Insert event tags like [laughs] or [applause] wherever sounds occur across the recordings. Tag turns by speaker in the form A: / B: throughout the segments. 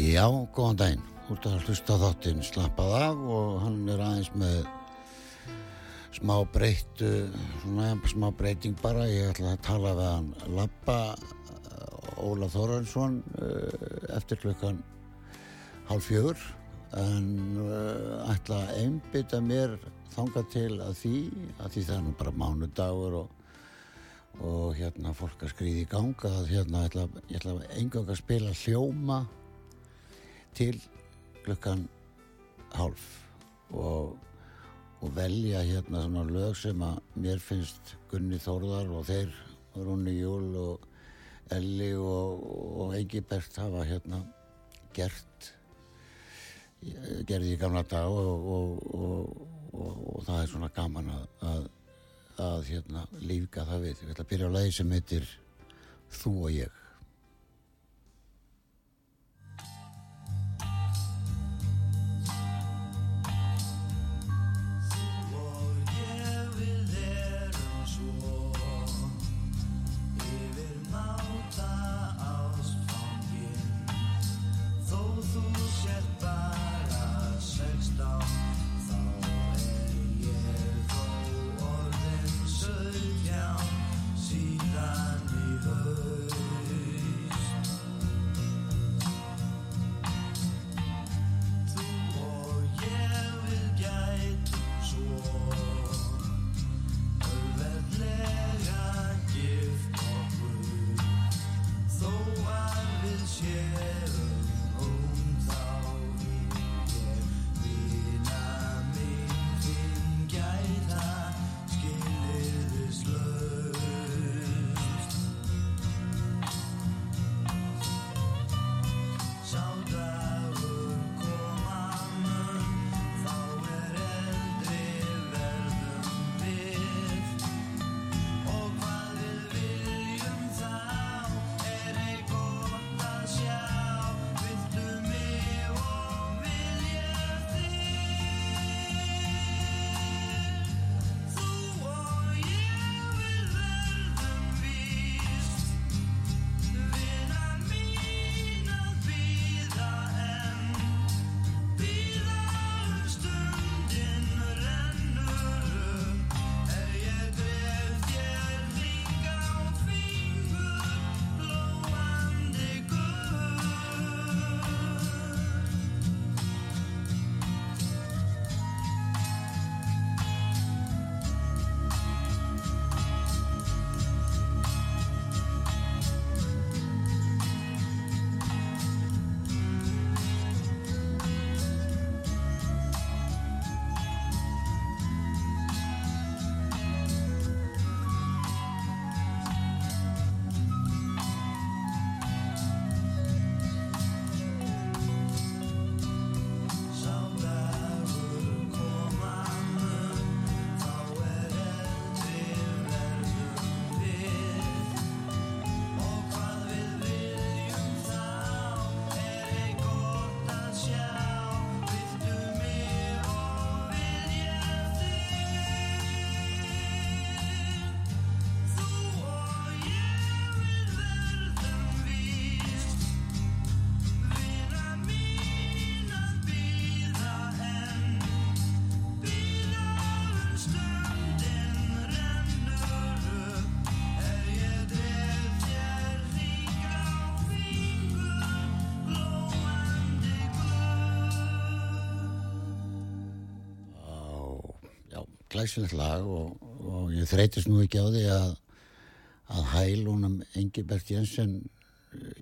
A: Já, góðan daginn. Þú ert að hlusta þáttinn slappað af og hann er aðeins með smá breytt, svona smá breyting bara. Ég ætla að tala við hann Lappa Ólaf Þorvarsson eftir klukkan hálf fjögur en uh, ætla að einbytta mér þanga til að því að því það er nú bara mánudagur og, og hérna fólk að skrýði í ganga að hérna ætla, ég ætla engang að spila hljóma til klukkan hálf og, og velja hérna svona lög sem að mér finnst Gunni Þórðar og þeir Rúni Júl og Elli og, og Engibert hafa hérna gert gerði í gamla dag og, og, það er svona gaman að, að, að hérna, lífga það við. Ég ætla að byrja á lagi sem heitir Þú og ég. Glæsilegt lag og, og ég þreytist nú ekki á því að að hælunum Engibert Jensen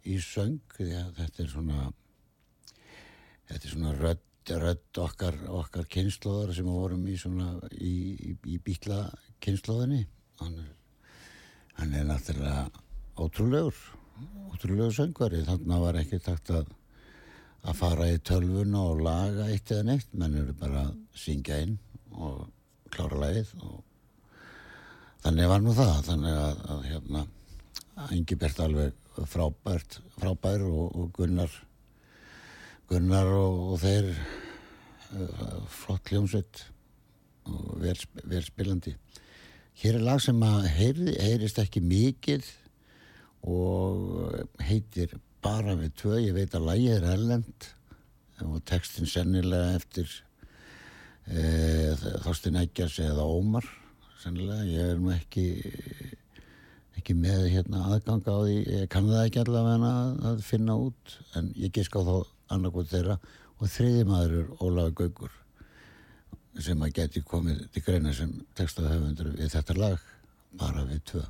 A: í söng því að þetta er svona þetta er svona rödd, rödd okkar, okkar kynnslóðar sem við vorum í svona í, í, í bíla kynnslóðinni hann hann er náttúrulega ótrúlegur ótrúlegur söngvari. Þannig að var ekki takt að að fara í tölvuna og laga eitt eða neitt. Menn eru bara að syngja inn og klára lagið og þannig var nú það þannig að, að hérna Engibert alveg frábært frábær og, og Gunnar Gunnar og, og þeir uh, flott hljómsveit og vel, vel spilandi. Hér er lag sem að heyri, heyrist ekki mikið og heitir
B: bara við tvö, ég veit að lægið er ellend og textin sennilega eftir Þorstin Eggjars eða Ómar sennilega, ég er nú ekki ekki með hérna aðganga á því, ég kann það ekki allavega að, finna út en ég gisk á þá annarkot þeirra. Og þriði maður er Ólaður Gaugur sem að geti komið til greina sem textaðhauðundur við þetta lag bara við tvö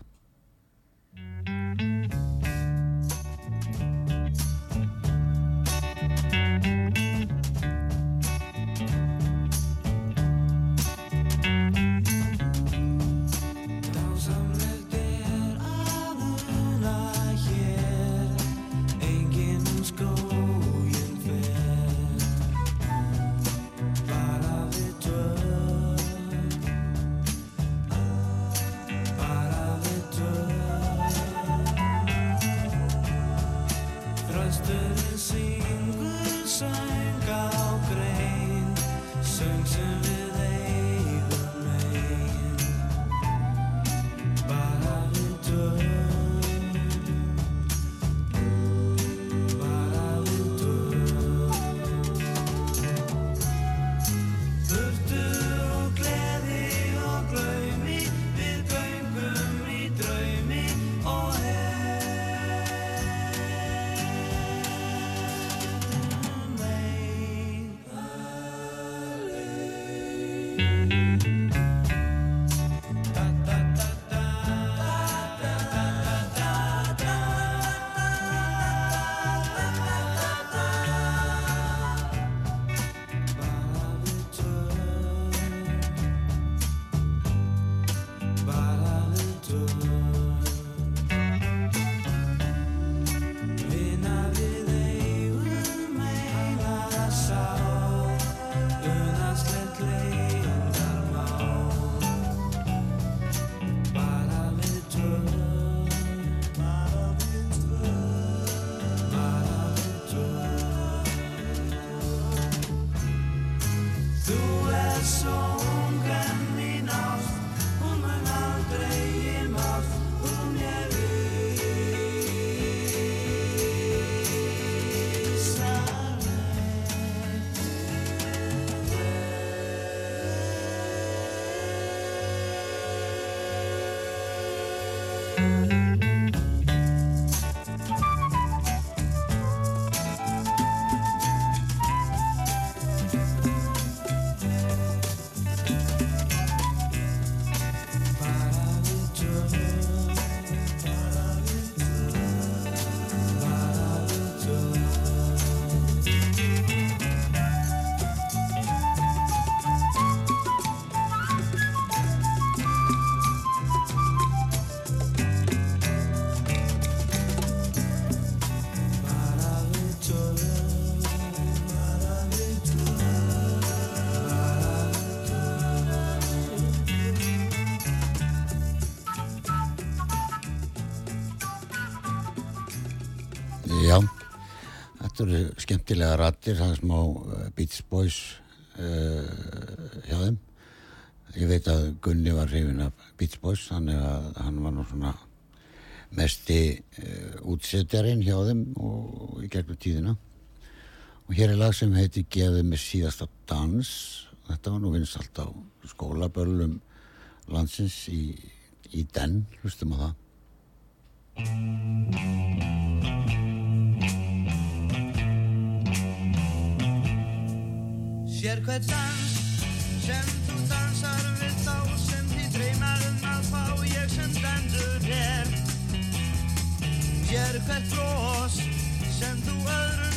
B: Þetta eru skemmtilega rattir, það er smá uh, Beach Boys uh, hjá þeim. Ég veit að Gunni var hrifin af Beach Boys, þannig að hann var nú svona mesti uh, útsetjarinn hjá þeim og í gegnum tíðina. Og hér er lag sem heiti Gefið með síðasta dans. Þetta var nú vinst allt á skólaböllum landsins í, í den, hlustum á það.
A: Sér hvert dans sem þú dansar við þá sem þið dreymar um að fá ég sem dandur hér. Sér hvert brós sem þú öðrum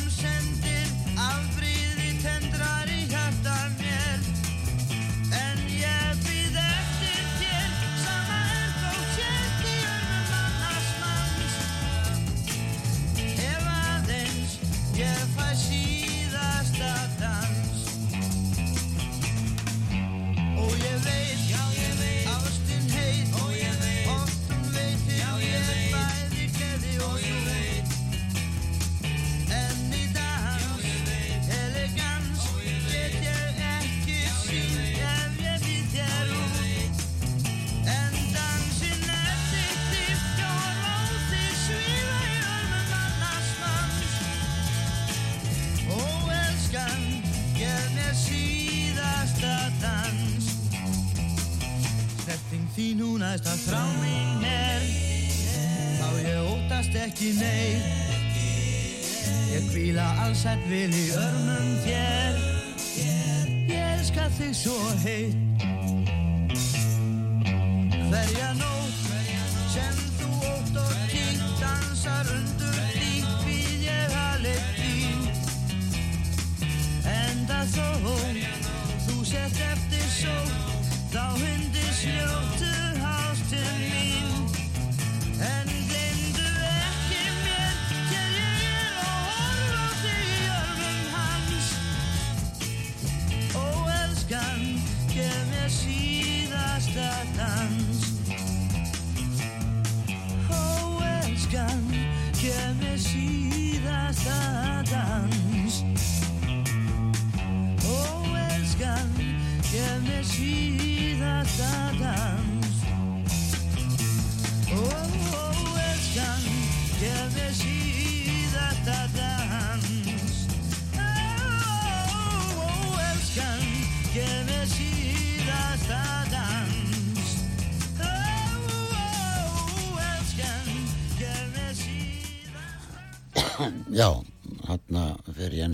A: þetta frá mín er Þá ég óttast ekki neitt. Ég kvíla allsett vil í örmum þér. Ég elska þig svo heitt. Hverja nótt sem þú ótt og tínt Dansar undur því býð ég alveg þín Enda þó þú sett eftir sótt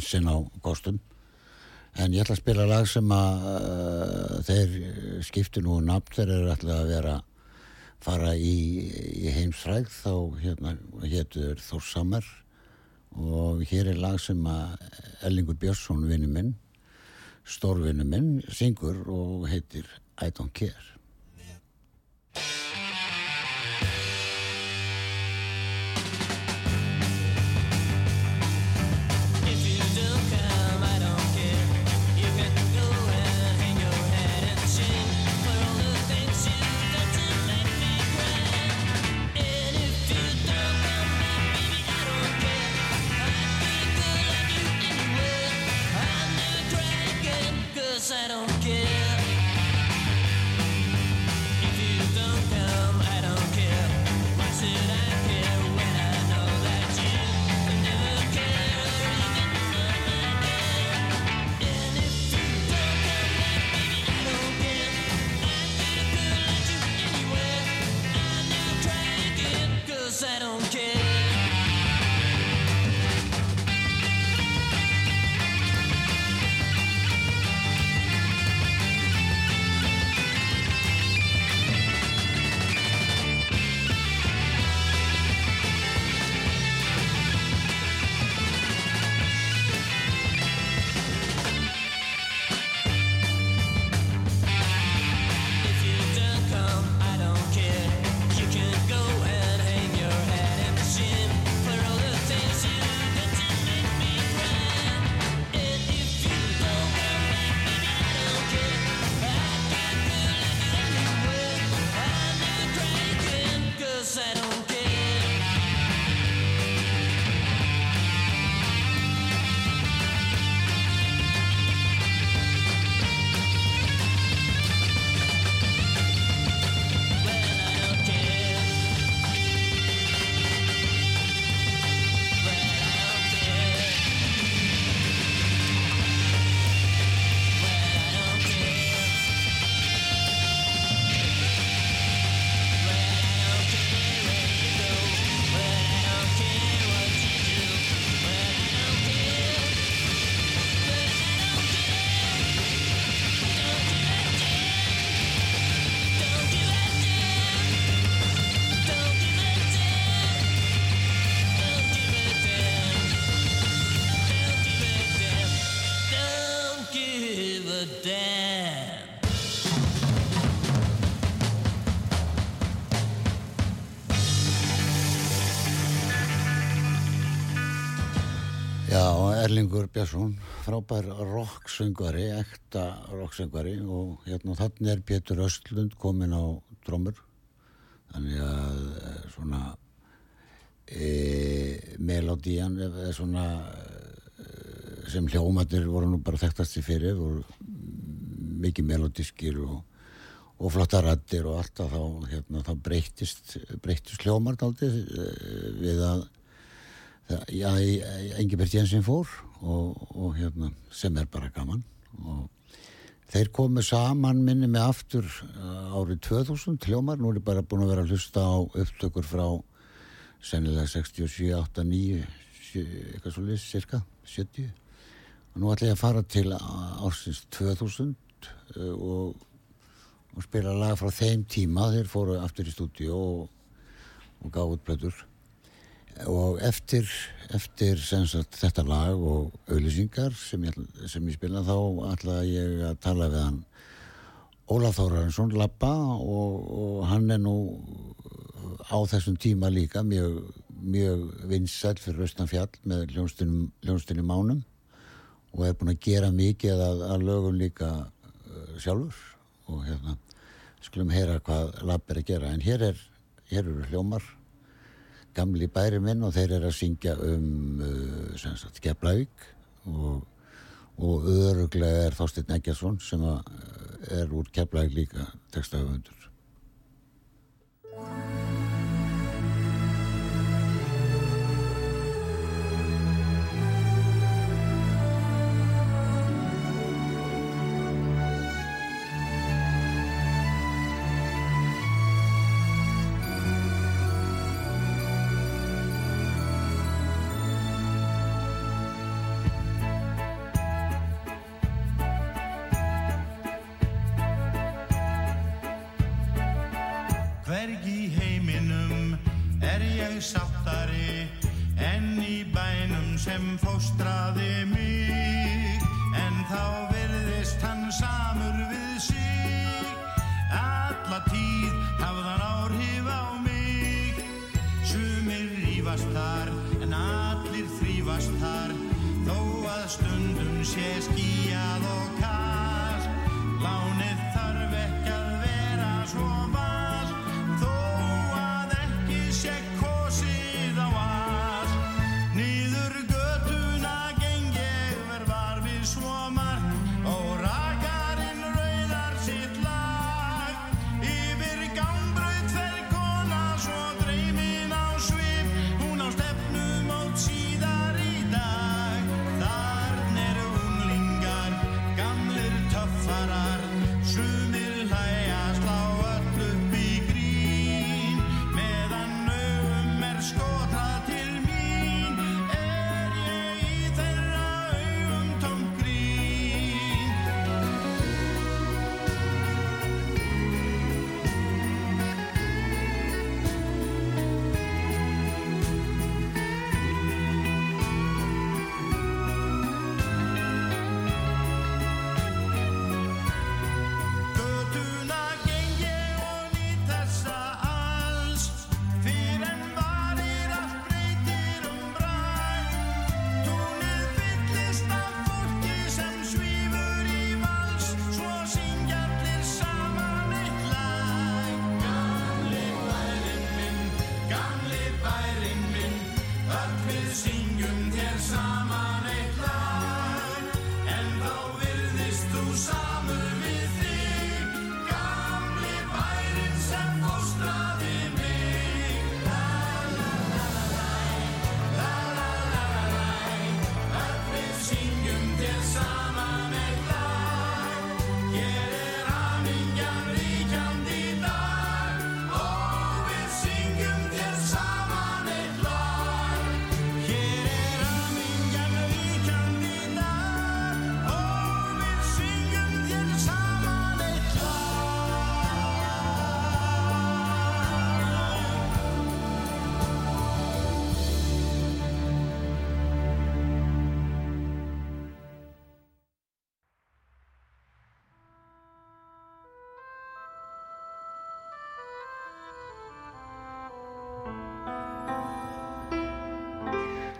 C: Jensin á kostum. En ég ætla að spila lag sem að uh, þeir skiptu nú nafn þeir eru ætla að vera fara í, í heimsfræð þá hérna hétur Þórsamar og hér er lag sem að Ellingur Björnsson vinnu minn stórvinnu minn syngur og heitir I Don't Care Erlingur Björnsson, frábær rocksöngvari, ekta rocksöngvari og hérna þannig er Pétur Östlund komin á drömmur þannig að eh, svona e, melodían er svona e, sem hljómatir voru nú bara þekktast í fyrir og mikið melodískir og, og flotta rættir og allt að þá, hérna, þá breytist, breytist hljómar daldið við að já, Engibert Jensen fór og, og hérna, sem er bara gaman og
A: Þeir komu saman minni með aftur uh, árið 2000 hljómar, nú er ég bara búin að vera að hlusta á upptökur frá sennilega 67, 8, 9, eitthvað svo list, cirka, 70. Og nú ætla ég að fara til ársins 2000 uh, og, og spila lag frá þeim tíma, þeir fóru aftur í stúdíu og, og gáðu út blöður. Og eftir, eftir sagt, þetta lag og auðlýsingar sem ég, ég spila þá ætla ég að tala við hann. Ólaf Þórarinsson Lappa og, og hann er nú á þessum tíma líka mjög, mjög vinsæll fyrir Östanfjall með hljónstinni Mánum. Og er búinn að gera mikið að, að lögum líka uh, sjálfur. Og hérna skulum heyra hvað Lapp er að gera. En hér, er, hér eru hljómar gamli bæri minn og þeir eru að syngja um uh, Keflavík. Og, og öruglega er Þorsteinn Eggjarsson sem uh, er úr Keflavík líka textahöfundur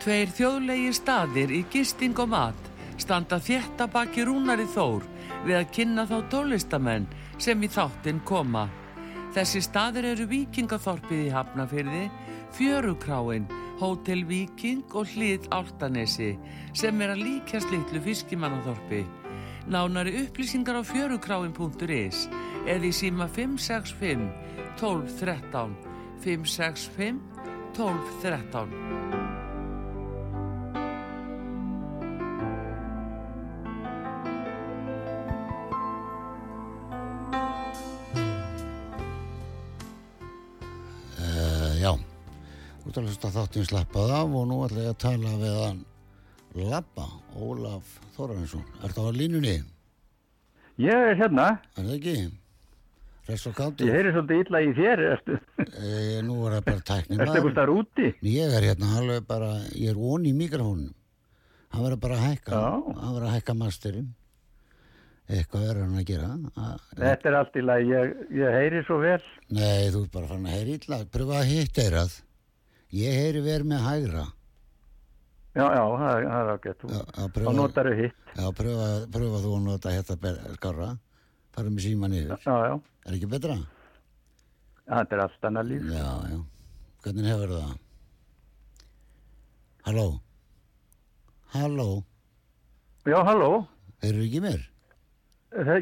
D: Tveir þjóðlegir staðir í gisting og mat standa þétta baki rúnari þór við að kynna þá tólistamenn sem í þáttinn koma. Þessi staðir eru Víkingaþorpið í Hafnafyrði, Fjörukráin, Hótel Víking og Hlið Áltanesi sem er að líkjast litlu fiskimannaþorpi. Nánari upplýsingar á fjörukráin.is eða í síma 565 12 13 565 12 13
B: Út að hlusta þáttinn slappað af og nú ætla ég að tala við hann Labba, Ólaf Þórarinsson. Er það á línunni?
E: Ég er hérna,
B: Er það ekki? Rest og kátur?
E: ég heyri svolítið illa í þér,
B: E, nú er það bara tæknir
E: ertu eitthvað starf úti?
B: Ég er hérna alveg bara, ég er ón í mikrofónum. Hann verður bara að hækka.
E: Já.
B: Hann verður að hækka masterinn. Eitthvað er hann að gera. A-
E: Þetta er allt í lagi, ég, ég heyri svo vel.
B: Nei, þú ert bara fann að heyri illa. Pröfa að hitt eirað. Ég heyri verið með hægra.
E: Já, já, það, er- það er ágætt,
B: Já,
E: þá notar þau hitt.
B: já, pröfa, pröfa þú að nota ber- skarra. Fara með síma niður.
E: Já, já,
B: Er ekki betra?
E: þetta er allt annað líf.
B: Já, já. Hvernig hefur það? Halló? Halló?
E: Já, halló,
B: Heyrðu ekki mér?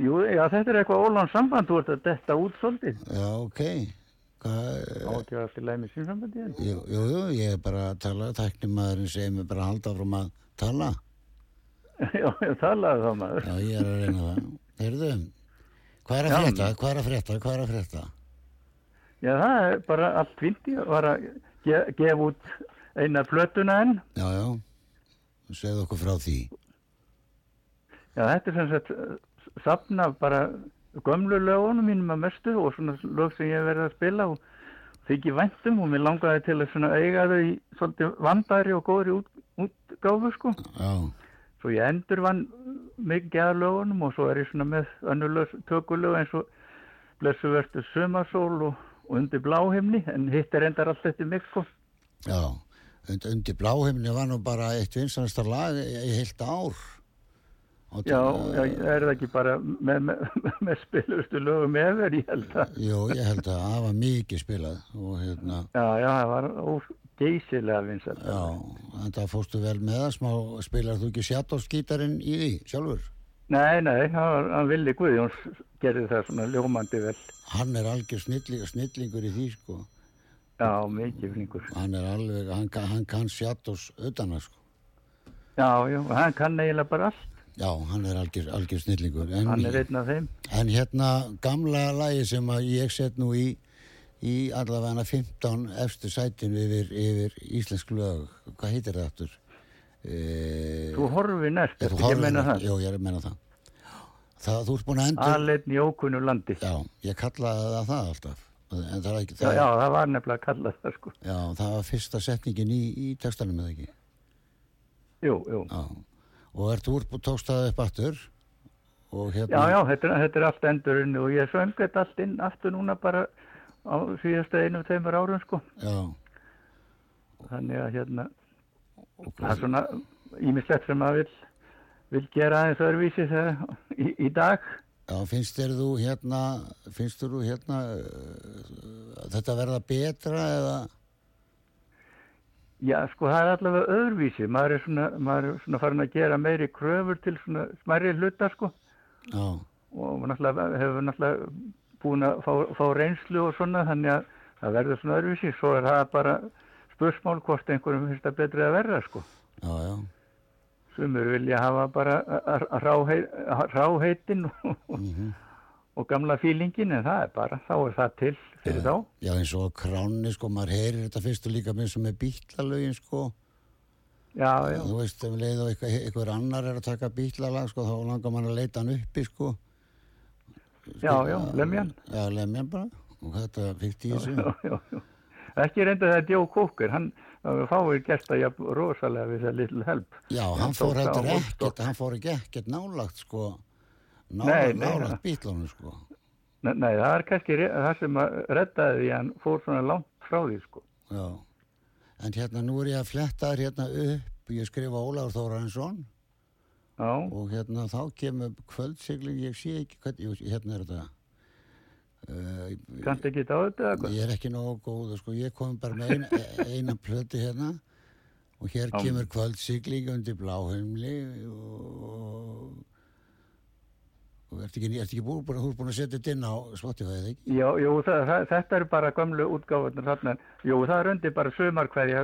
E: jú, já, þetta er eitthvað ólans samband, þú ert að detta út svolítið.
B: Já, ok. Hvað,
E: Allt í lagi með sínsambandi hérna.
B: jú, jú, jú, ég er bara að tala, tæknimaðurinn segir mér bara að halda áfram að tala. [laughs]
E: Já, ég talaði þá maður.
B: Já, ég er að reyna það. Heyrðu, hvað er að frétta? Hvað er að frétta? Hvað er að frétta?
E: Já, það er bara allt fínt, ég var að ge gefa út eina flötuna enn.
B: Já, já, segðu okkur frá því.
E: Já, þetta er sem sagt eh, safn af bara gömlu lögunum mínum að mestu og svona lög sem ég verið að spila og þykir væntum og mér langaði til að svona eiga þau í svolítið vandari og góðri út, útgáfu sko.
B: Já,
E: Svo ég endur vann mikið að lögunum og svo er ég svona með önnulög tökulög eins og blessu vertu sömarsól og, og undir bláhimni en hitt er endar allt eftir mig sko.
B: já. Und, undir bláheimni var nú bara eitt vinsanasta lag í heilt ár. Og
E: Já,
B: það-
E: já, er það ekki bara með, með, með spilustu lögum efer, ég held að.
B: Jú, ég held að það var mikið spilað og hérna,
E: Já, já, það var ógeysilega vinsætt.
B: já, en það fórstu vel með það smá, spilar þú ekki sjáttófsgítarinn í því sjálfur?
E: Nei, nei, það var, hann Villi Guðjóns gerði það svona ljómandi vel.
B: Hann er algjör snilling, snillingur í því, sko.
E: Já, mikið flinkur.
B: Hann er alveg, hann, hann kann sjáttófs utana, sko.
E: Já, já, hann kann eiginlega bara allt.
B: Já, hann er algjör, algjör snillingur. En,
E: Hann er einn af þeim.
B: en hérna, gamla lagi sem að ég set nú í, í allavega 15 efstu sætin yfir, yfir íslensk lög, hvað heitir það aftur? E,
E: Þú horfi næst,
B: Ef
E: ertu
B: þú
E: meina
B: á-
E: það?
B: Jú, ég er að meina það. Það, þú ert búin að endur...
E: Aðleitn í ókunnu landi.
B: Já, ég kallaði það það alltaf. Það er ekki...
E: Já,
B: Það,
E: já, það var nefnilega að kalla það, sko.
B: já, það var fyrsta setningin í, í textanum eða ekki.
E: Jú, jú.
B: Já. Og ert úr tókst það upp aftur og
E: Já,
B: hérna...
E: já, þetta, er- þetta er allt endurinn og ég söng þetta allt inn aftur núna bara á síðasta einu, tveimur árum, sko.
B: Já,
E: Þannig að hérna, það er svona ímislegt sem maður vill, vill gera aðeins öðruvísi þegar, í, í dag.
B: já, finnst þér þú hérna, finnst þér þú hérna, uh, þetta verða betra eða...
E: Já, sko, það er allavega öðruvísi. Maður er svona, maður er svona farin að gera meiri kröfur til svona smærri hluta, sko.
B: Já,
E: Og náttúrulega hefur náttúrulega búin að fá, fá reynslu og svona, þannig að það verður svona öðruvísi. Svo er það bara spursmál hvort einhverjum finnst það betri að verða, sko.
B: já, já,
E: Sumur vilja hafa bara ráheit, ráheitin og,
B: mhm.
E: Og gamla fílingin, en það er bara, þá er það til fyrir þá.
B: Já, eins og kráni, sko, maður heyrir þetta fyrstu líka með sem er bítlalögin, sko.
E: Já, já,
B: Þú veist, ef leið og eitthvað, eitthvað annar er að taka bítlalag, sko, þá langar mann að leita hann uppi, sko.
E: já, já, lemjan.
B: Já, lemjan bara. Og þetta fyrst í þessu.
E: Já, já, já. Ekki reynda það Joe Cocker, hann það fáir gert að jafn rosalega við það little help.
B: Já, hann
E: Hann
B: fór
E: á
B: ekkert, hann fór ekki ekkert nálagt, sko.
E: Ja.
B: bítlunum, sko.
E: Nei, nei, það er kannski það sem að reddaði því hann fór svona langt frá því, sko.
B: Já. En hérna, nú er ég að fletta þér hérna upp, ég skrifa Ólafur Þórarinsson
E: Já,
B: og hérna þá kemur kvöldsigling, ég sé ekki hvernig, hérna er þetta. Uh,
E: kannski ekki á þetta eða hvað?
B: Ég er ekki nógu góð, sko, ég kom bara með eina, eina plötu hérna og hér
E: Já.
B: kemur kvöldsigling undir bláheimli og, og ertu ekki, ekki búin, búin, þú ert búin að setja þetta inn á Spotify, eða ekki?
E: Já, jú, það, það, þetta er bara gamlu útgáfarnir þarna. Jú, það er undir bara sumarkveðja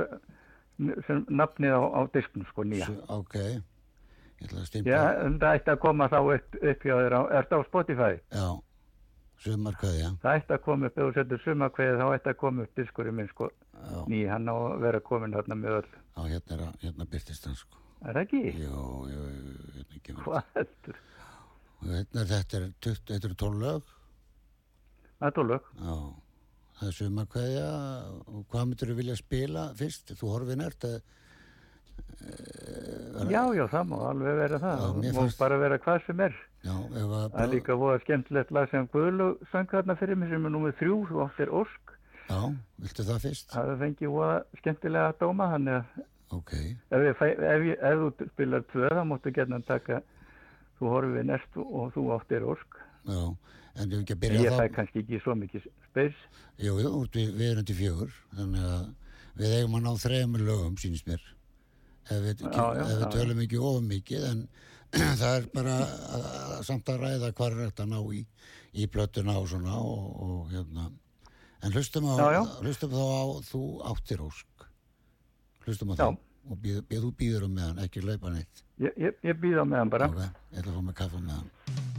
E: sem nafnið á, á disknum, sko, nýja.
B: Svo, ok, ég ætla að
E: Já,
B: stimpla,
E: en það ætti að koma þá upp, upp hjá þér á, er þetta á Spotify?
B: já,
F: Sumar kveðja.
E: Það ætti að koma upp, ef þú setur sumakveði þá ætti að koma upp diskurinn minn sko
F: Já,
E: ný, hann á að vera komin þarna með öll.
F: já, hérna, hérna byrtist hann sko.
E: Er það ekki?
F: Jú, jú, jú, hérna kemur.
E: Hvað heldur?
F: Hérna er þetta er 20, þetta er 12 lög. Já, það er sumar kveðja og hvað myndir þú vilja spila fyrst? Þú horfin ert að
E: Já, já, það má alveg vera það.
F: Já,
E: Það má
F: fannst-
E: bara vera hvað sem er.
F: Já, ef að
E: Það er líka voða skemmtilegt lag sem Guðlug söng þarna fyrir mig sem er númið þrjú, þú áttir Ósk.
F: Já, viltu það fyrst?
E: Það fengi voða skemmtilega að dóma, að
F: Ok,
E: ef, ef, ég, ef þú spilar tvö þá máttu gerna taka þú horfið næst og þú áttir Ósk.
F: já, en ef ekki að byrja
E: ég
F: þá...
E: fæ kannski ekki svo mikið spes.
F: Jú, jú, við, við erum til fjögur, þannig að við eigum að ná þrejum lögum, sínist mér. Ef við,
E: Já, já,
F: ef við
E: já,
F: tölum ekki of mikið, en [clears throat] það er bara að, að, samt að ræða hvað er þetta að ná í, í plötuna og svona og, og hérna. En hlustum, á,
E: Já, já.
F: hlustum þá á þú áttir ósk. Hlustum á
E: Já.
F: það og býð, býð, þú býður um meðan, ekki hlaupa neitt.
E: Ég, ég, ég býða með hann bara.
F: Ok, ég ætla að fá með kaffa með hann.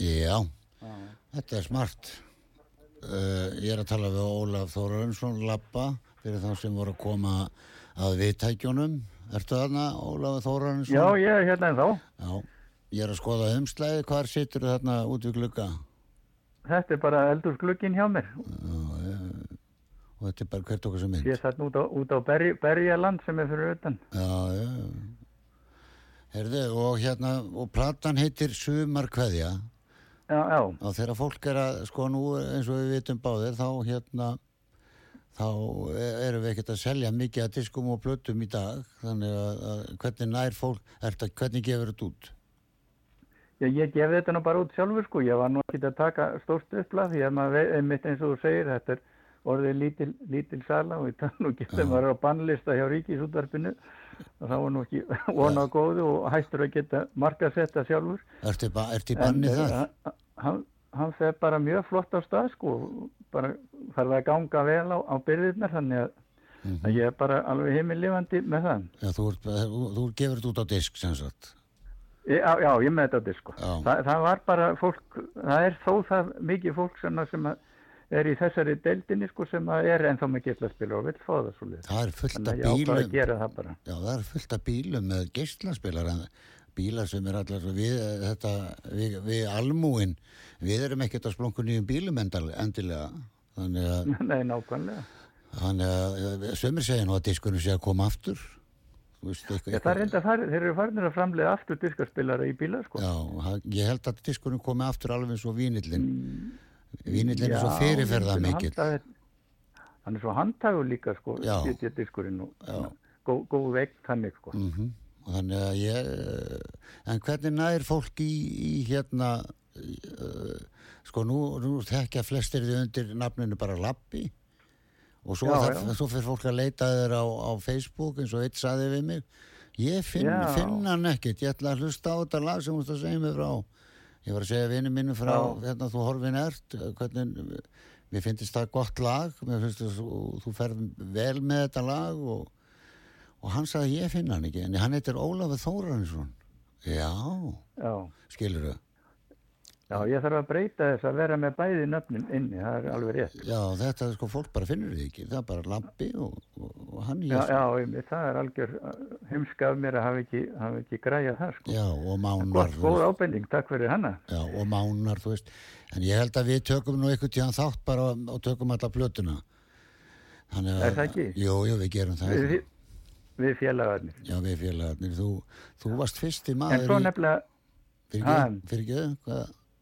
F: Já, þetta er smart. Uh, ég er að tala við Ólaf Þórarinsson, Lappa, fyrir þá sem voru að koma að viðtækjunum. Ertu þarna, Ólaf Þórarinsson?
E: Já, ég er hérna en þá.
F: Já, ég er að skoða umslæði, hvar situr þarna út við glugga?
E: Þetta er bara eldursglugginn hjá mér.
F: Já, ég, og þetta er bara hvert okkar sem mynd.
E: Ég er þarna út á, út á berj, Berjaland sem er fyrir utan.
F: Já, já. Herðu, og hérna, og platan heitir Sumar kveðja.
E: Já, já,
F: Og þegar fólk er að, sko nú eins og við vitum báðir, þá hérna,
B: þá erum við ekkert að selja mikið að diskum og plötum í dag. Þannig að, að hvernig nær fólk að, hvernig gefur þetta út?
E: Já, ég gef þetta nú bara út sjálfur sko, ég var nú ekki að taka stórt uppla því að maður einmitt eins og þú segir, þetta er orðið lítil, lítil sala og ekki þegar maður á bannlista hjá ríkisútvarpinu það var nú ekki [laughs] vona á góðu og hættur að geta markasetta sjálfur.
B: ertu, ba, í banni
E: En,
B: þar?
E: eh, Hann, hann fer bara mjög flott á stað sko, bara þarf að ganga vel á, á byrðirnar þannig að,
B: Mhm.
E: að ég er bara alveg heimilifandi með það.
B: Já, þú, þú, þú gefur þetta út á disk sem sagt
E: Já, já, ég með þetta sko.
B: Já.
E: Þa, það var bara fólk, það er þó það mikið fólk sem að er í þessari deildinni sko sem að er ennþá með geislaspil og vil fá það svo lið.
B: það er fullt af bílum
E: það.
B: Já, það er fullt af bílum með geislaspilar bílar sem er allar við, þetta, við, við almúin við erum ekkert að splunku nýjum bílum endilega þannig að, [laughs]
E: Nei, nákvæmlega.
B: þannig að sömur segja nú að diskunum sé að koma aftur Þú veist, eitthvað,
E: Já, það er enda farið, þeir eru farinir að framlega aftur diskaspilara í bíla sko.
B: Já, ég held að diskunum komi aftur alveg eins og vínillin vínillin er svo fyrirferða mikill
E: Hann er svo handhagur líka sko, getið diskurinn og góð, góð veikt þannig sko.
B: mm og þannig að ég eh, en hvernig nær fólk í, í hérna uh, sko nú, nú þekkja flestir þið undir nafninu bara Lappi og svo,
E: Já,
B: það,
E: já.
B: svo fyrir fólk að leita þér á, á Facebook eins og eitt saði við mig. Ég finn,
E: Já.
B: finn hann ekkert. Ég ætla að hlusta á þetta lag sem þú ert að segja mig frá ég var að segja vinnu mínu frá hérna þú horfin ert hvernig, mér finnst það gott lag finnst þú, þú ferð vel með þetta lag og og hann sagði ég finn hann ekki en hann heitir Ólafur Þórarinsson. Já,
E: Já.
B: skilur þau
E: Já, ég þarf að breyta þess að vera með bæði nöfnin inni, það er alveg rétt.
B: já, þetta er sko, fólk bara finnur þið ekki það er bara lampi og, og, og hann
E: Já, já, einmitt, það er algjör heimska af mér að hafa ekki, hafa ekki græjað það, sko.
B: já, og mánar
E: góð ábending, takk fyrir hana.
B: já, og mánar, þú veist en ég held að við tökum nú einhvern tíðan þátt bara og tökum alla Þannig að,
E: Er það ekki?
B: Jú, jú, við gerum það
E: Við, við félagarnir.
B: Já, við félagarnir, þú, þú varst fyrsti
E: En
B: maður
E: svo
B: í
E: nefnilega,
B: fyrir ekki, fyrir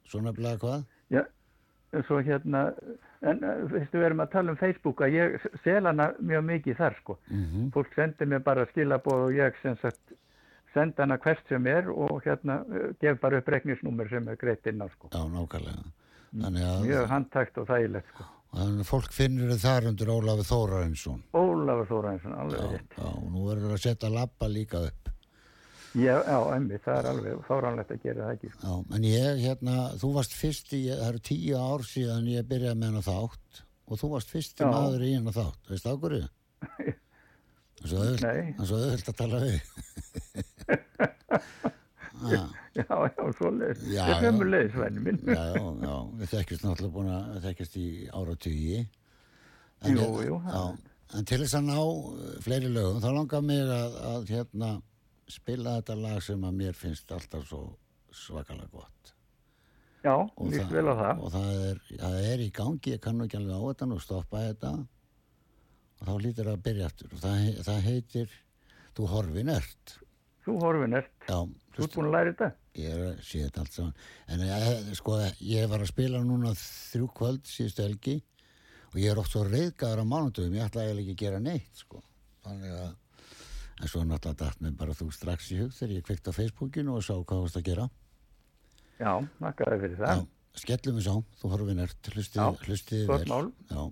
B: ekki, hvað, svo nefnilega hvað
E: já, svo hérna, en eh, veistu, við erum að tala um Facebook að ég sel hana mjög mikið þar, sko.
B: mm
E: Fólk sendir mér bara skilabóð og ég sem sagt senda hana hvert sem er og hérna eh, gef bara upp reknisnúmer sem er greitt inn á, sko.
B: Já, nákvæmlega Þannig að,
E: Mjög handtækt og þægilegt, sko.
B: þannig að fólk finnur þið þar undir Ólafur Þórarinsson
E: Ólafur Þóraðinsson,
B: Já,
E: alveg rétt.
B: já, og nú verður að setja labba líka upp
E: Já, já, emmi, það er alveg fáránlegt að gera það ekki. sko.
B: Já, en ég, hérna, þú varst fyrsti, það eru tíu ár síðan ég byrjaði með hennar þátt og þú varst fyrsti
E: Já.
B: maður í hennar þátt, veist það svo [laughs] auðvelt-
E: Nei.
B: er svo auðvöld að tala við. Já, [laughs]
E: Já, já, svoleiðis.
B: Já,
E: Þetta er sömu leiðis, venni minn.
B: já, já, já, við þekkjast náttúrulega búin að við þekkjast í áratugi. En,
E: Jú, jú,
B: Já, en til þess að ná fleiri lögum, þá langar mig að, að hérna, spila þetta lag sem að mér finnst alltaf svo svakalega gott.
E: Já,
B: og
E: líst vel á það.
B: og það er, það er í gangi, ég kann nú ekki alveg á þetta og stoppa þetta og þá lítur það að byrja aftur og það, það heitir Þú horfin ert
E: Þú horfin ert.
B: Já,
E: Þú ert búin að læra þetta?
B: ég er að sé þetta allt saman en ég, sko, ég var að spila núna þrjú kvöld síðustu helgi og ég er oft svo reyðgaður á mánundum ég ætla eiginlega ekki að gera neitt sko. þannig að en svo náttúrulega datt mér bara þú strax í hug þegar ég kveikt á Facebookinu og sá hvað varst að gera.
E: Já, nakkaði fyrir það.
B: Já, skellum við sá, þú horfin ert. Hlustið,
E: Já,
B: hlustið
E: gott
B: vel.
E: mál.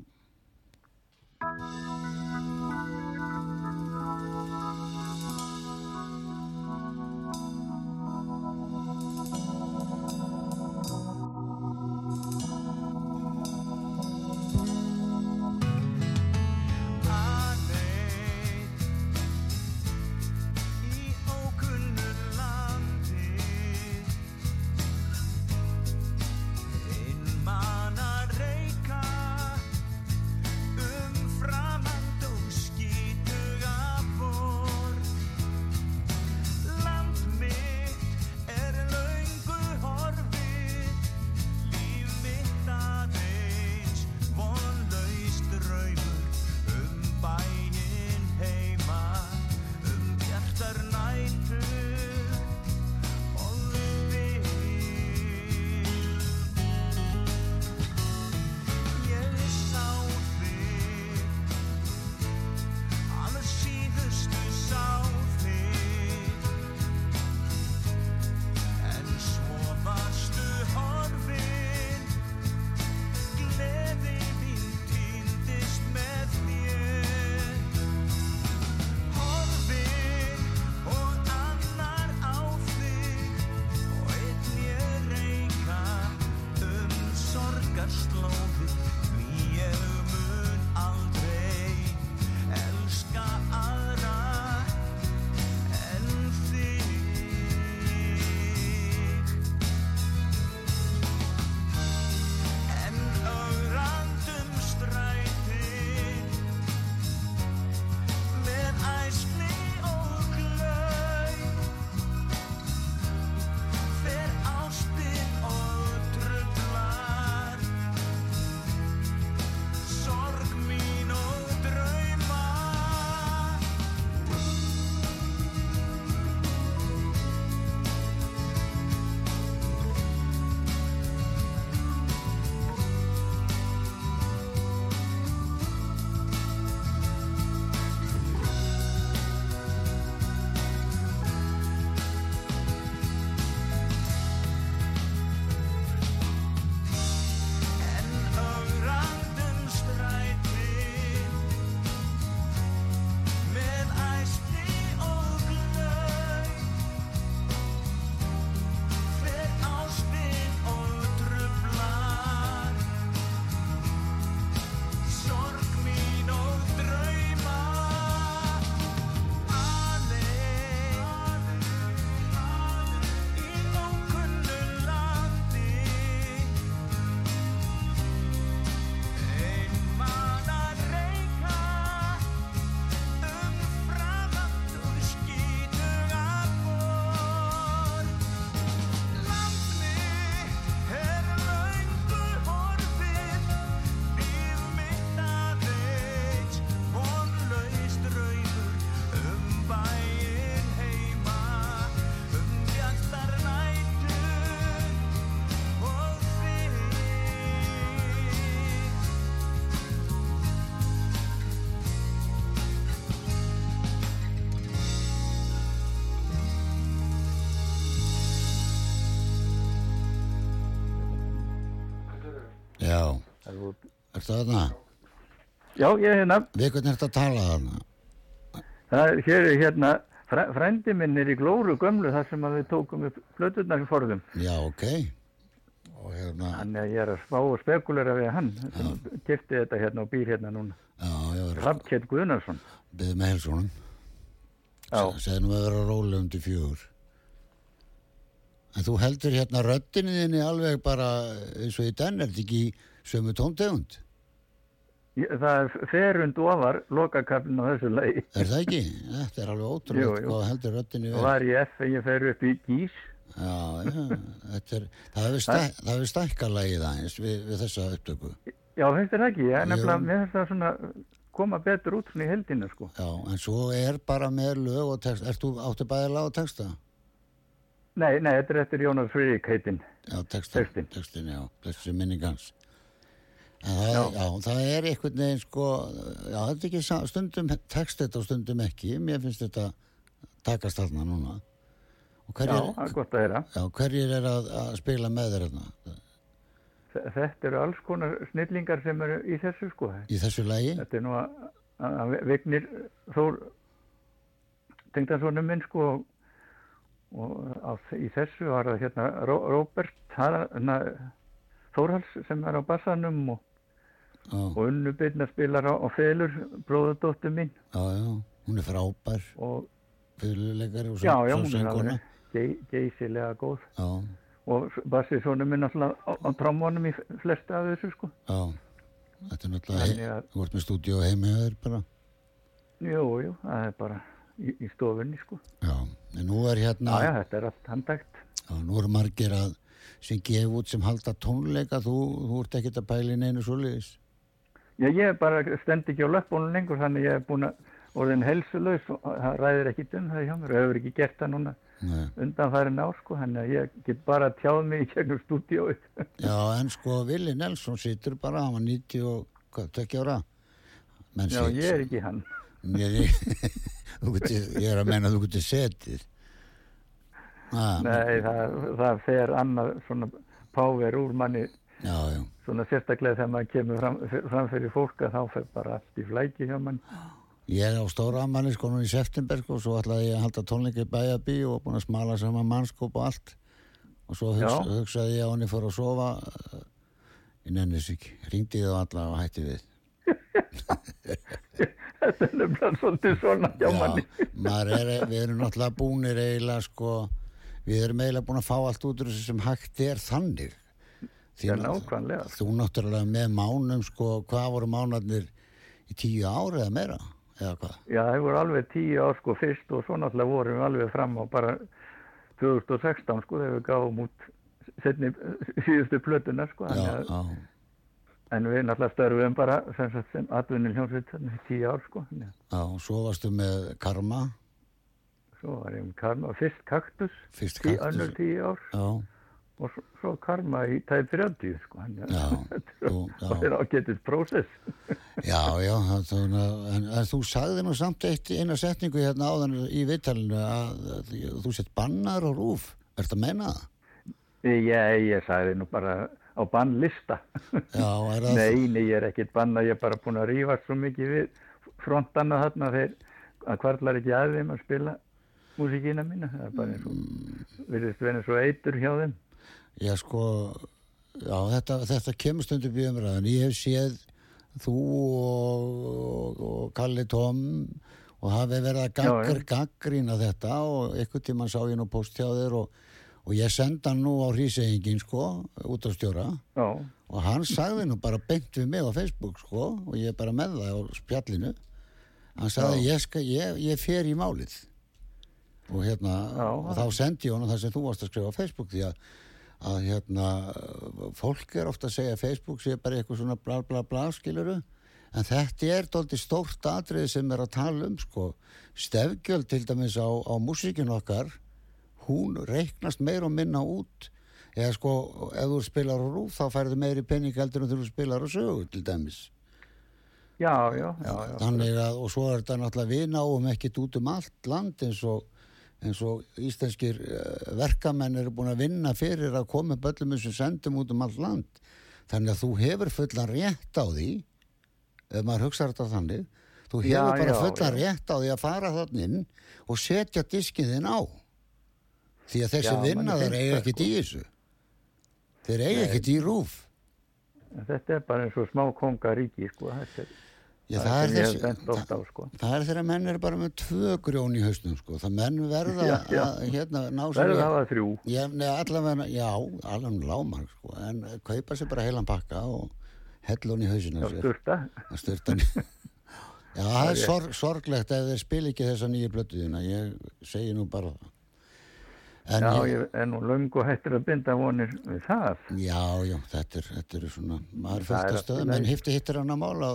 B: Ertu þarna?
E: Já, ég er hérna,
B: Við hvernig ertu að tala þarna?
E: það er, hér hérna, fræ- frændi minn er í glóru gömlu þar sem við tókum upp flöturnar í forðum.
B: Já, ok. Og hérna,
E: Þannig að ég er að spá og spekulera við hann sem kefti þetta hérna og býr hérna núna.
B: já, var
E: Hrafnkjell Guðnarsson.
B: byggð með helsónum.
E: Já.
B: Segðu nú að vera rólega um til fjögur. En þú heldur hérna röddinni þinni alveg bara eins og í den, er þetta ekki sömu tóntegund?
E: Ég, það er ferund ofar lokakaflin á þessu lagi.
B: Er það ekki? Þetta er alveg ótrúlega hvað heldur röddinni
E: Og var í F en ég fer upp í Gís.
B: Já, já, þetta er, það hefur stæ, það hefur stækka lagið aðeins við, við þessa upptöku.
E: Já, finnst þér það ekki? Ég er nefnilega, mér finnst það svona koma betur út svona í heldina, sko.
B: Já, en svo er bara með lög og text, þú áttu bæði lag og texta?
E: Nei, nei, þetta er eftir Jónas Friðrik heitinn.
B: Já, textin, textin, já, þessi minning hans. En það, já. já, það er einhvern veginn sko, já, þetta er ekki stundum text þetta og stundum ekki, mér finnst þetta takast þarna núna. Og
E: Já,
B: hverjir,
E: það er gott að heyra.
B: já, hverjir er að, að spila með þér þarna
E: Þe- Þetta eru alls konar snillingar sem eru í þessu, sko.
B: í þessu lagi?
E: Þetta er nú að, að Vignir Þór tengdansonum minn, sko, og, á, í þessu var það hérna Ró, Róbert Þórhals sem er á bassanum og,
B: Já,
E: og unnubyrna spilar á, á felur, bróðurdóttur mín.
B: Já, já, hún er frábær,
E: og
B: fyrirleikari og
E: er alveg gei, geysilega góð.
B: Já,
E: og bassi sonum minn alltaf á, á trombónum í flesta af þessu sko.
B: Já, þetta er náttúrulega, þú ert með stúdíu þér bara.
E: jú, jú, það er bara í, í stofunni sko.
B: Já, en nú er hérna,
E: já, þetta er allt handægt
B: Já, nú eru margir að sem gef út sem halda tónleika. Þú, þú ert ekkert að pæla í neinu svoleiðis
E: já, ég bara stend ekki á löpunum lengur þannig ég er búin að orðin helsulaus og það ræðir ekki um það hjá mér og hefur ekki gert það núna
B: Nei.
E: undan færin ár sko þannig að ég get bara tjáð mig í gegnum stúdíóið. [laughs]
B: Já, en sko Vili Nelson situr bara, hann var 90 og hvað, 20 ára? Menn
E: já,
B: sit-
E: ég er ekki hann.
B: Mér, ég, [laughs] geti, ég er að menna að þú getur setið. Ah,
E: nei, það, það fer annað svona power úr manni
B: Já, já,
E: svona sérstaklega þegar maður kemur fram, fram fyrir fólk að þá fer bara allt í flæki hjá mann
B: ég á stóra ammæli sko nú í september sko, svo ætlaði ég að halda tónleika í bæjabí og búin að smala saman mannskóp og allt. Og svo hugsa, hugsaði ég að hann fór að sofa eh, ég nennis ekki, ringdi ég þá alla og hætti við. [laughs]
E: Þetta er nefnilega svolítið svona hjá manni.
B: er, við erum náttúrulega búnir eiginlega sko, við erum eiginlega búin að fá allt út úr þessu sem hægt er þannig Ná-
E: nákvæmlega.
B: þú náttúrulega með mánum sko, hvað voru mánarnir í tíu ári eða meira eða hvað,
E: Já, það voru alveg tíu ár sko fyrst og svo náttúrulega vorum við alveg fram á bara 2016 sko þegar við gáum út setni síðustu plötuna sko
B: já,
E: þannig að-
B: já,
E: en við náttúrulega störfum bara sem, sagt, sem atvinnil í tíu ár sko
B: já, og svo varstu með karma,
E: svo var ég um karma, fyrst kaktus
B: fyrst kaktus.
E: önnur tíu ár.
B: Já,
E: og svo, svo karma í tæð 30 sko þannig
B: Já,
E: að [laughs] þetta
B: já.
E: er- er ágætið prósess. [laughs]
B: Já, já það, það, en, en þú sagði nú samt eitt eina setningu hérna áðan í viðtalinu að, að þú sett bannar og rúf, ertu að menna það?
E: Ég, sagði nú bara á bannlista.
B: Já, er það? [laughs]
E: Nei, nei, ég er ekkert banna, ég er bara búin að rífast svo mikið við frontana þarna þeir að kvarlar ekki að þeim að spila músíkina mína, það er bara eins og virðist vera eins og eitur hjá þeim
B: Já, sko, já, þetta, þetta kemur stundum í umræðan. Ég hef séð þú og, og Kalli Tom og hafi verið að
E: já.
B: gaggrína þetta og einhvern tímann sá ég nú post hjá þér og, og ég senda hann nú á hrísengin, sko, út á stjóra
E: Já,
B: og hann sagði nú bara beint við mig á Facebook, sko, og ég er bara með það á spjallinu. Hann sagði, ég, skal, ég, ég fer í málið og hérna,
E: Já.
B: og þá sendi ég honum það sem þú varst að skrifa á Facebook því að að hérna fólk er ofta að segja Facebook sé bara eitthvað svona bla bla bla skiluru en þetta er doldið stórt atrið sem er að tala um sko. Stefgjöld til dæmis á, á músíkin okkar hún reiknast meir og minna út. Eða sko ef þú spilar á rúf þá færðu meiri penning heldur en þú spilar á sögu til dæmis.
E: Já, já, já, já.
B: þannig að og svo er þetta náttúrulega við náum ekkit út um allt land eins og eins og íslenskir uh, verkamenn eru búin að vinna fyrir að koma upp öllum þessum sendum út um allt land. Þannig að þú hefur fullan rétt á því ef maður hugsa þetta þannig þú hefur
E: Já,
B: bara
E: já,
B: fullan
E: já.
B: rétt á því að fara þannig inn og setja diskinn þinn á. Því að þessi
E: Já, manni
B: vinna þeir
E: finnst
B: eiga ekkert í þessu. Þeir eiga ekkert í rúf.
E: Þetta er bara eins og smá kongaríki, sko. Þetta er,
B: Já,
E: það
B: það, er þessi,
E: á, sko.
B: það er þegar menn er bara með tvö grjón í hausnum sko. það menn verða
E: Já, já.
B: að hérna, ná sér
E: Verður
B: í-
E: að þrjú.
B: Já, allavega, já, allavega lámark sko, en kaupa sér bara heilan pakka og hella hún í hausinu að styrta [laughs] Já, það er sorg, sorglegt ef þeir spil ekki þessa nýju blötuðina ég segi nú bara það en
E: Já,
B: ég,
E: ég er nú löngu hættur að binda vonir við það.
B: já, já, þetta er, þetta er svona maður er fullt af stöðum en hifti hittir hann að mála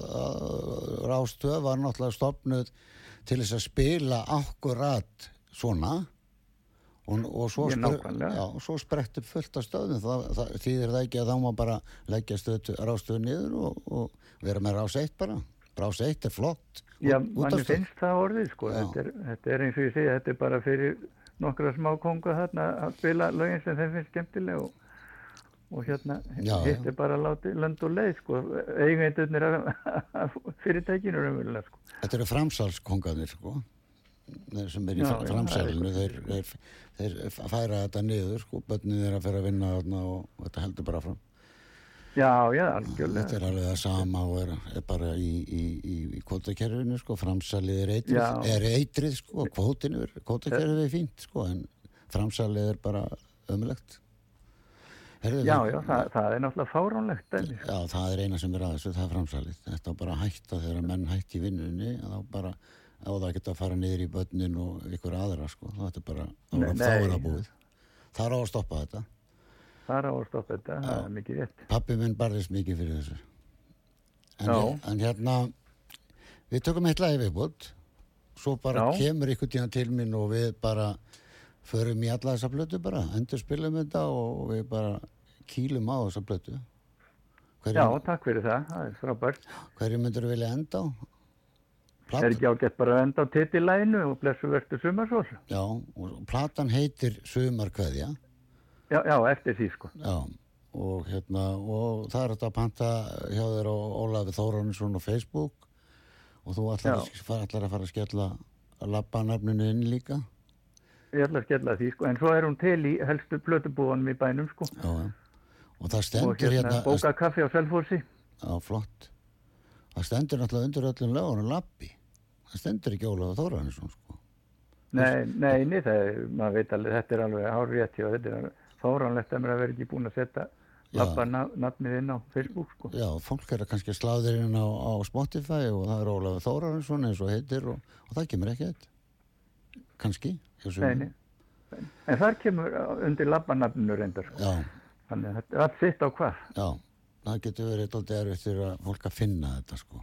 B: Rástöð var náttúrulega stopnuð til þess að spila akkurat svona og, og svo,
E: nákvæmlega.
B: já, og svo sprett upp fullt af stöðum það, það þýðir það ekki að þá má bara leggja stöð, rástöðu niður og, og vera með rás eitt bara rás eitt er flott
E: Já,
B: útvarpsstöð.
E: finnst það orðið, sko. Þetta er, þetta er eins og ég segi, þetta er bara fyrir nokkra smá konga þarna að spila lögin sem þeim finnst skemmtileg og, og hérna,
B: Já,
E: hitt er bara að láta lönd og leið, sko. Eigendurnir af, fyrirtækinu raunverulega, sko.
B: Þetta eru framsalskongarnir sko þeir sem er í framsalinu þeir, þeir, þeir færa þetta niður sko, börnin þeir að fyrir að vinna þarna og þetta heldur bara fram
E: Já, já,
B: Þetta
E: algjörlega.
B: er alveg það sama og er, er bara í, í, í, í kvótakerfinu sko, framsalið er eitrið,
E: Já.
B: er eitrið sko, kvótinu er, kvótakerfið er fínt sko, en framsalið er bara ömulegt. Herðu,
E: Já, já, það, það er náttúrulega fáránlegt, dæmi.
B: Já, það er eina sem er að þessu, það er framsalið. Þetta á bara að hætta þegar menn hætti í vinnunni, þá bara, á það geta að fara niður í börnin og ykkur aðra, sko. Það er bara, þá er þá er það búið. Það er á að stoppa þetta.
E: Það er á að stoppa þetta, það er mikið rétt.
B: Pappi minn barðist mikið fyrir þessu. En,
E: Já.
B: en hérna, við tökum eitt lagi viðbútt, svo bara
E: Já.
B: kemur ykkur tíðan til mín og við bara förum í alla þessa blötu bara, endur spilum þetta og við bara kýlum á þessa blötu.
E: Já,
B: Hverju,
E: takk fyrir það, það er frábært.
B: hverju myndur vilja enda á? Plata-
E: Er ekki ágætt bara að enda á titillæginu og blessu verstu sumarsól?
B: Já, og platan heitir Sumarkveðja,
E: Já, já, eftir því sko.
B: já, og hérna, og það er þetta að panta hjá þér á Ólafi Þóransson á Facebook og þú ætlar, að, ætlar að fara að skella labbanafninu inn líka,
E: Ég ætla að skella því sko, en svo er hún til í helstu plötubúanum í bænum sko.
B: já, og það
E: Og
B: stendur
E: hérna,
B: hérna,
E: bóka kaffi á Selfossi.
B: já, flott, það stendur náttúrulega undir öllum lögunum labbi, það stendur ekki Ólafi Þóransson, sko,
E: Nei, nei, nei, það maður veit alveg, þetta er alveg hár rétt hjá þetta er fáránlegt að mér að vera ekki búin að setja labba nafnið inn á Facebook sko.
B: já, fólk er að kannski sláðir inn á, á Spotify og það er Ólafi Þóransson eins og heitir og, og það kemur ekki eitt, kannski, hjá
E: Nei,
B: sumum.
E: nei. En þar kemur uh, undir labbanafninu reyndar sko. Þannig að þetta er allt sitt á hvað.
B: já, það getur verið alltaf erfitt fyrir að fólk að finna þetta sko.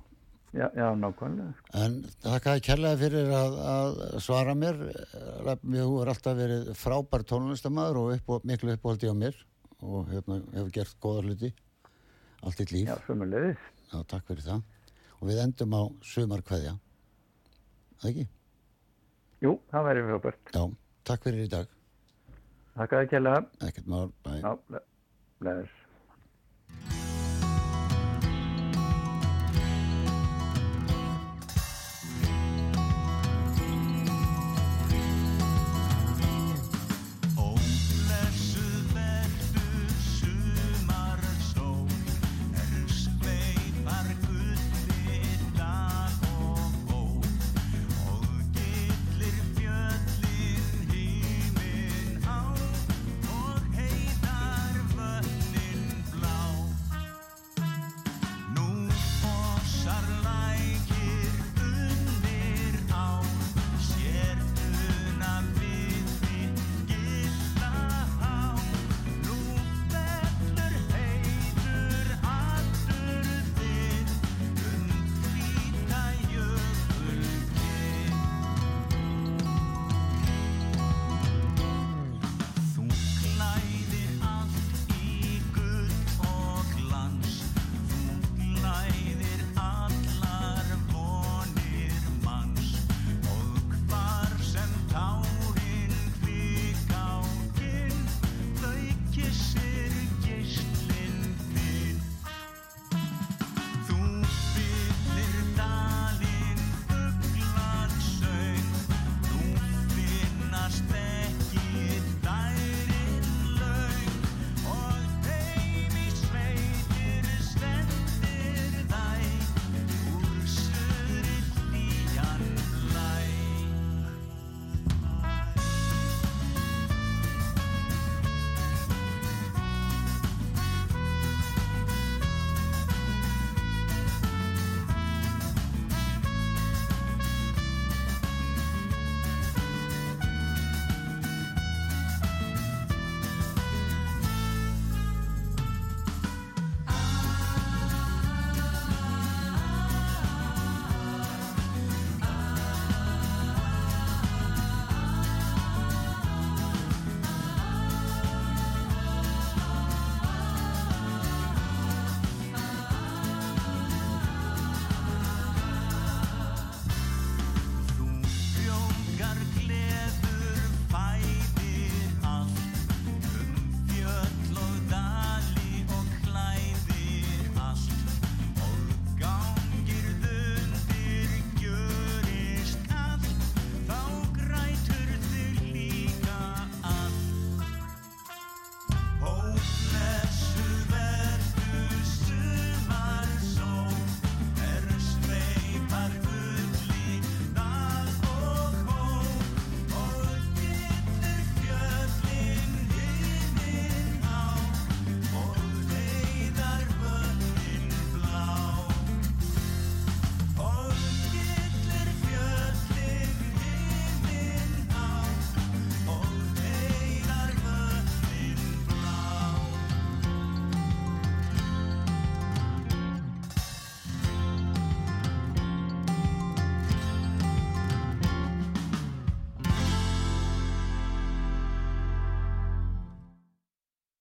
E: Já, já, nákvæmlega.
B: En þakkaði kærlega fyrir að, að svara mér. Mér hefur alltaf verið frábær tónlistamæður og upp, miklu uppáhaldi á mér og hérna, hefur gert góða hluti allt eitt líf.
E: Já, sömulegðis.
B: Já, takk fyrir það. Og við endum á sumarkveðja. Það ekki?
E: Jú, það væri frábært.
B: Já, takk fyrir í dag.
E: Þakka þið kjærlega.
B: Ekkert mál, bæ.
E: Já, bless.